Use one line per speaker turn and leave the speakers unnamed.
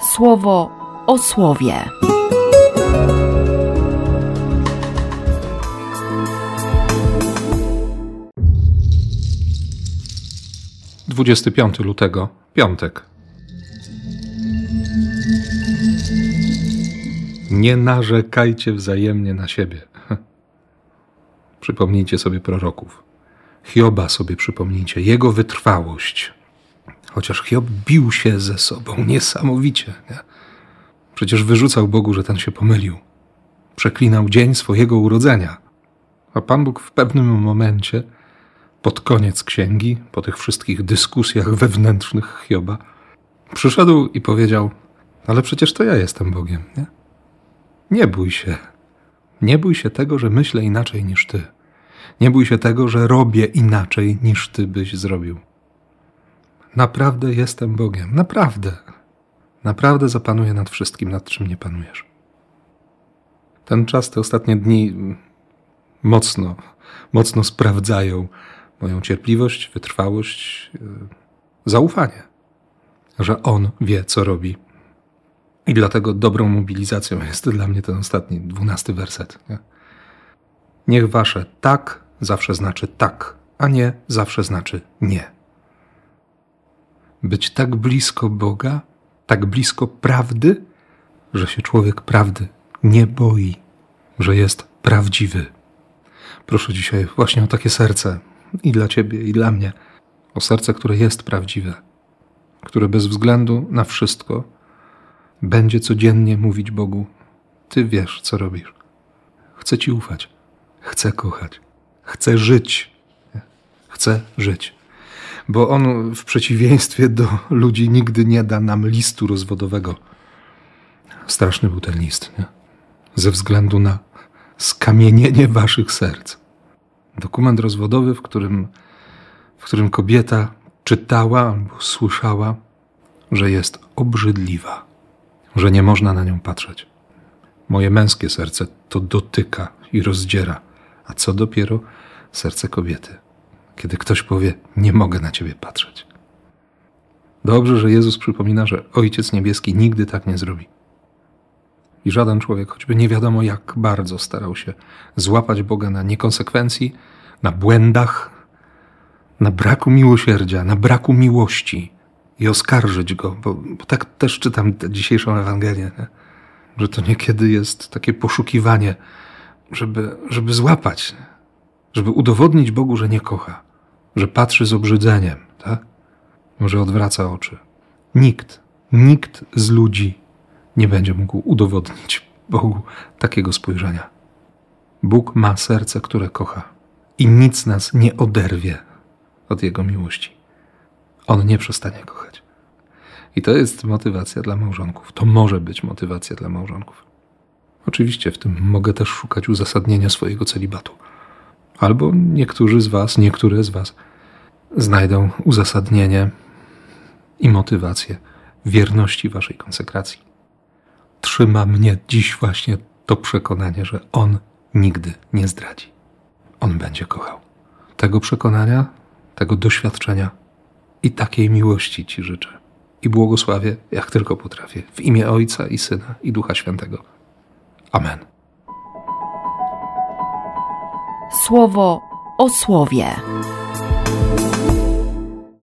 słowo o słowie.
Dwudziesty piąty lutego, piątek. Nie narzekajcie wzajemnie na siebie. Przypomnijcie sobie proroków. Hioba sobie przypomnijcie, jego wytrwałość. Chociaż Hiob bił się ze sobą niesamowicie. Nie? Przecież wyrzucał Bogu, że ten się pomylił. Przeklinał dzień swojego urodzenia. A Pan Bóg w pewnym momencie, pod koniec księgi, po tych wszystkich dyskusjach wewnętrznych Hioba, przyszedł i powiedział: Ale przecież to ja jestem Bogiem, nie? Nie bój się. Nie bój się tego, że myślę inaczej niż ty. Nie bój się tego, że robię inaczej niż ty byś zrobił. Naprawdę jestem Bogiem. Naprawdę. Naprawdę zapanuję nad wszystkim, nad czym nie panujesz. Ten czas, te ostatnie dni mocno, mocno sprawdzają moją cierpliwość, wytrwałość, yy, zaufanie, że On wie, co robi. I dlatego dobrą mobilizacją jest dla mnie ten ostatni, dwunasty werset. Nie? Niech wasze tak zawsze znaczy tak, a nie zawsze znaczy nie. Być tak blisko Boga, tak blisko prawdy, że się człowiek prawdy nie boi, że jest prawdziwy. Proszę dzisiaj właśnie o takie serce i dla Ciebie, i dla mnie. O serce, które jest prawdziwe, które bez względu na wszystko będzie codziennie mówić Bogu: Ty wiesz, co robisz. Chcę Ci ufać, chcę kochać, chcę żyć. Chcę żyć. Bo On w przeciwieństwie do ludzi nigdy nie da nam listu rozwodowego. Straszny był ten list, nie? Ze względu na skamienienie waszych serc. Dokument rozwodowy, w którym, w którym kobieta czytała albo słyszała, że jest obrzydliwa, że nie można na nią patrzeć. Moje męskie serce to dotyka i rozdziera, a co dopiero serce kobiety, kiedy ktoś powie: Nie mogę na ciebie patrzeć. Dobrze, że Jezus przypomina, że Ojciec Niebieski nigdy tak nie zrobi. I żaden człowiek, choćby nie wiadomo jak bardzo starał się złapać Boga na niekonsekwencji, na błędach, na braku miłosierdzia, na braku miłości i oskarżyć go, bo, bo tak też czytam dzisiejszą Ewangelię, nie? że to niekiedy jest takie poszukiwanie, żeby, żeby złapać, żeby udowodnić Bogu, że nie kocha, że patrzy z obrzydzeniem, tak? że odwraca oczy. Nikt, nikt z ludzi nie będzie mógł udowodnić Bogu takiego spojrzenia. Bóg ma serce, które kocha i nic nas nie oderwie od Jego miłości. On nie przestanie kochać. I to jest motywacja dla małżonków. To może być motywacja dla małżonków. Oczywiście w tym mogę też szukać uzasadnienia swojego celibatu. Albo niektórzy z Was, niektóre z Was znajdą uzasadnienie i motywację wierności Waszej konsekracji trzyma mnie dziś właśnie to przekonanie, że On nigdy nie zdradzi. On będzie kochał. Tego przekonania, tego doświadczenia i takiej miłości Ci życzę. I błogosławię, jak tylko potrafię, w imię Ojca i Syna i Ducha Świętego. Amen.
Słowo o słowie.